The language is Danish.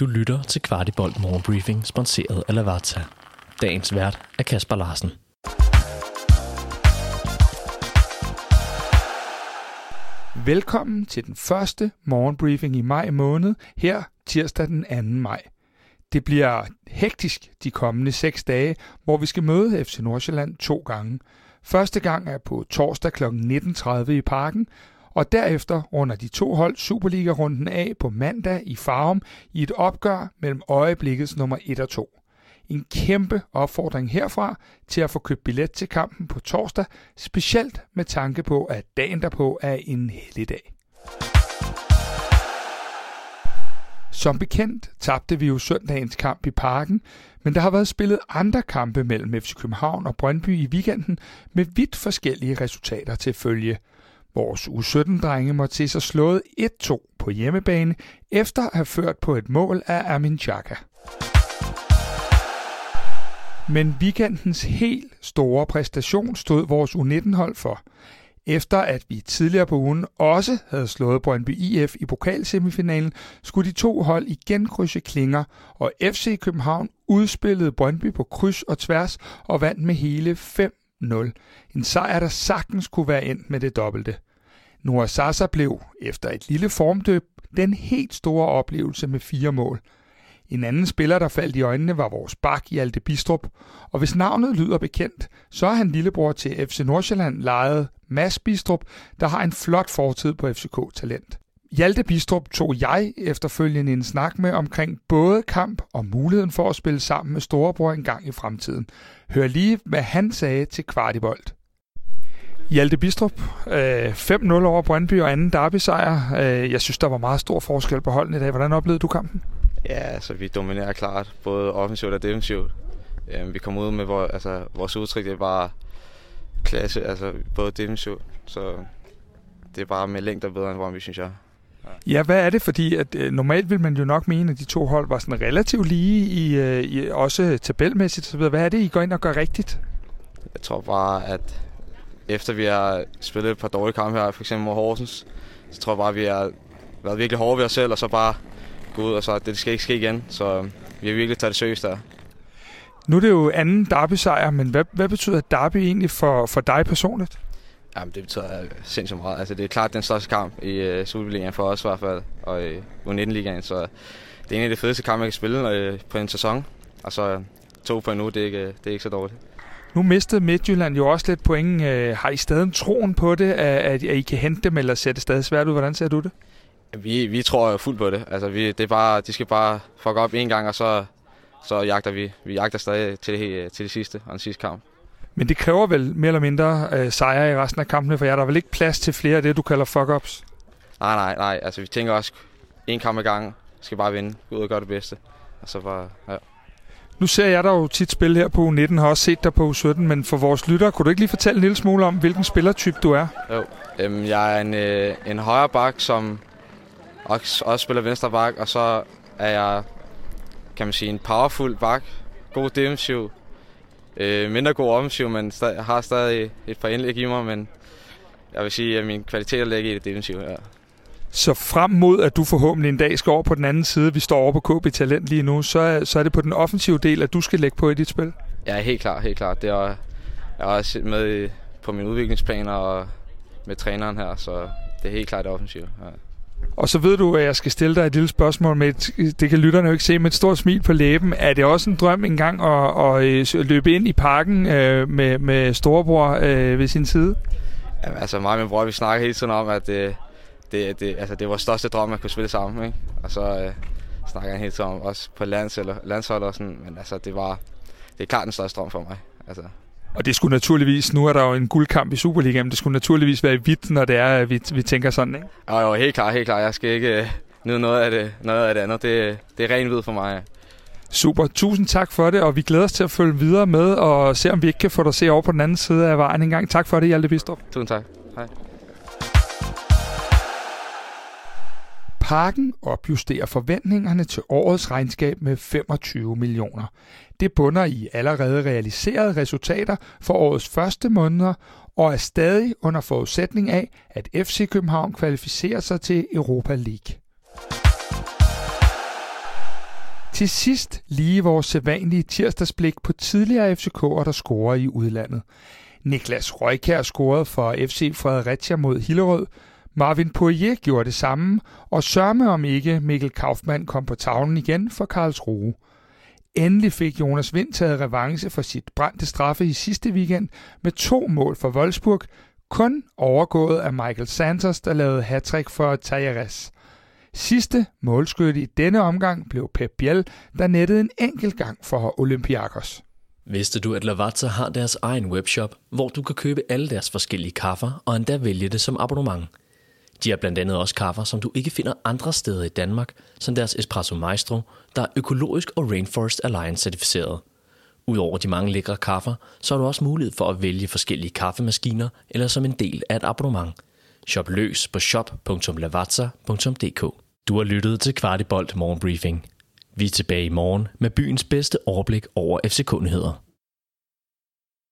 Du lytter til Kvartibolt Morgenbriefing, sponsoreret af Lavazza. Dagens vært er Kasper Larsen. Velkommen til den første morgenbriefing i maj måned, her tirsdag den 2. maj. Det bliver hektisk de kommende seks dage, hvor vi skal møde FC Nordsjælland to gange. Første gang er på torsdag kl. 19.30 i parken, og derefter runder de to hold Superliga-runden af på mandag i Farum i et opgør mellem øjeblikkets nummer 1 og 2. En kæmpe opfordring herfra til at få købt billet til kampen på torsdag, specielt med tanke på, at dagen derpå er en helligdag. Som bekendt tabte vi jo søndagens kamp i parken, men der har været spillet andre kampe mellem FC København og Brøndby i weekenden med vidt forskellige resultater til følge. Vores U17-drenge måtte se sig slået 1-2 på hjemmebane, efter at have ført på et mål af Amin Chaka. Men weekendens helt store præstation stod vores U19-hold for. Efter at vi tidligere på ugen også havde slået Brøndby IF i pokalsemifinalen, skulle de to hold igen krydse klinger, og FC København udspillede Brøndby på kryds og tværs og vandt med hele 5 en sejr, der sagtens kunne være endt med det dobbelte. Noah Sasa blev, efter et lille formdøb, den helt store oplevelse med fire mål. En anden spiller, der faldt i øjnene, var vores bak Hjalte Bistrup, og hvis navnet lyder bekendt, så er han lillebror til FC Nordsjælland lejet Mads Bistrup, der har en flot fortid på FCK-talent. Hjalte Bistrup tog jeg efterfølgende en snak med omkring både kamp og muligheden for at spille sammen med storebror en gang i fremtiden. Hør lige, hvad han sagde til Kvartibolt. Hjalte Bistrup, øh, 5-0 over Brøndby og anden derbysejr. Øh, jeg synes, der var meget stor forskel på holdene i dag. Hvordan oplevede du kampen? Ja, altså vi dominerer klart, både offensivt og defensivt. Øh, vi kom ud med vores, altså, vores udtryk, det var klasse, altså både defensivt, så det er bare med længder bedre end Brøndby, synes jeg. Ja, hvad er det? Fordi at, øh, normalt vil man jo nok mene, at de to hold var sådan relativt lige, i, øh, i også tabelmæssigt osv. Hvad er det, I går ind og gør rigtigt? Jeg tror bare, at efter vi har spillet et par dårlige kampe her, for eksempel mod Horsens, så tror jeg bare, at vi har været virkelig hårde ved os selv, og så bare gå ud, og så det skal ikke ske igen. Så vi har virkelig taget det seriøst der. Nu er det jo anden derby-sejr, men hvad, hvad betyder derby egentlig for, for dig personligt? Jamen, det betyder sindssygt meget. Altså, det er klart den største kamp i uh, Superligaen for os i hvert fald, og i U19-ligaen, så det er en af de fedeste kampe, jeg kan spille uh, på en sæson. Og så to på en uge, det er ikke, det er ikke så dårligt. Nu mistede Midtjylland jo også lidt point. Øh, har I stadig troen på det, at, at I kan hente dem, eller ser det stadig svært ud? Hvordan ser du det? Vi, vi tror fuldt på det. Altså, vi, det er bare, de skal bare fuck op en gang, og så, så jagter vi. Vi jagter stadig til det, til det sidste og den sidste kamp. Men det kræver vel mere eller mindre øh, sejre i resten af kampene, for jer der er vel ikke plads til flere af det, du kalder fuck-ups? Nej, nej, nej. Altså, vi tænker også, en kamp ad gang skal bare vinde. Gå ud og gøre det bedste. Og så bare, ja. Nu ser jeg dig jo tit spille her på U19, har også set dig på U17, men for vores lyttere, kunne du ikke lige fortælle en lille smule om, hvilken spillertype du er? Jo, øhm, jeg er en, øh, en højre bak, som også, også spiller venstre bak, og så er jeg, kan man sige, en powerful bak. God defensiv, øh, mindre god offensiv, men jeg har stadig et par indlæg i mig, men jeg vil sige, at min kvalitet ligger i det defensive, ja. Så frem mod, at du forhåbentlig en dag skal over på den anden side, vi står over på KB Talent lige nu, så er, så er det på den offensive del, at du skal lægge på i dit spil? Ja, helt klart, helt klart. Det er, jeg er også med på mine udviklingsplaner og med træneren her, så det er helt klart det offensive. Ja. Og så ved du, at jeg skal stille dig et lille spørgsmål med, et, det kan lytterne jo ikke se, med et stort smil på læben. Er det også en drøm engang at, at øh, at løbe ind i parken øh, med, med storebror øh, ved sin side? Ja, altså mig og min bror, vi snakker hele tiden om, at øh, det, det, det, altså, det er vores største drøm at kunne spille sammen. Ikke? Og så øh, snakker han hele tiden om, også på lands, eller, landshold og sådan. Men altså, det var det er klart den største drøm for mig. Altså. Og det skulle naturligvis, nu er der jo en guldkamp i Superligaen, men det skulle naturligvis være i hvidt, når det er, at vi, vi tænker sådan, ikke? Jo, jo, helt klart, helt klart. Jeg skal ikke uh, nyde noget af det, noget af det andet. Det, det er ren hvid for mig. Super. Tusind tak for det, og vi glæder os til at følge videre med og se, om vi ikke kan få dig se over på den anden side af vejen en gang. Tak for det, Hjalte Bistrup. Tusind tak. Hej. Parken opjusterer forventningerne til årets regnskab med 25 millioner. Det bunder i allerede realiserede resultater for årets første måneder og er stadig under forudsætning af, at FC København kvalificerer sig til Europa League. Til sidst lige vores sædvanlige tirsdagsblik på tidligere FCK'er, der scorer i udlandet. Niklas Røykær scorede for FC Fredericia mod Hillerød, Marvin Poirier gjorde det samme, og sørme om ikke Mikkel Kaufmann kom på tavlen igen for Karlsruhe. Endelig fik Jonas Vind taget revanche for sit brændte straffe i sidste weekend med to mål for Wolfsburg, kun overgået af Michael Santos, der lavede hattrick for Tajeres. Sidste målskytte i denne omgang blev Pep Biel, der nettede en enkelt gang for Olympiakos. Vidste du, at Lavazza har deres egen webshop, hvor du kan købe alle deres forskellige kaffer og endda vælge det som abonnement? De har blandt andet også kaffer, som du ikke finder andre steder i Danmark, som deres Espresso Maestro, der er økologisk og Rainforest Alliance certificeret. Udover de mange lækre kaffer, så har du også mulighed for at vælge forskellige kaffemaskiner eller som en del af et abonnement. Shop løs på shop.lavazza.dk Du har lyttet til Kvartibolt Morgenbriefing. Vi er tilbage i morgen med byens bedste overblik over FC-kundigheder.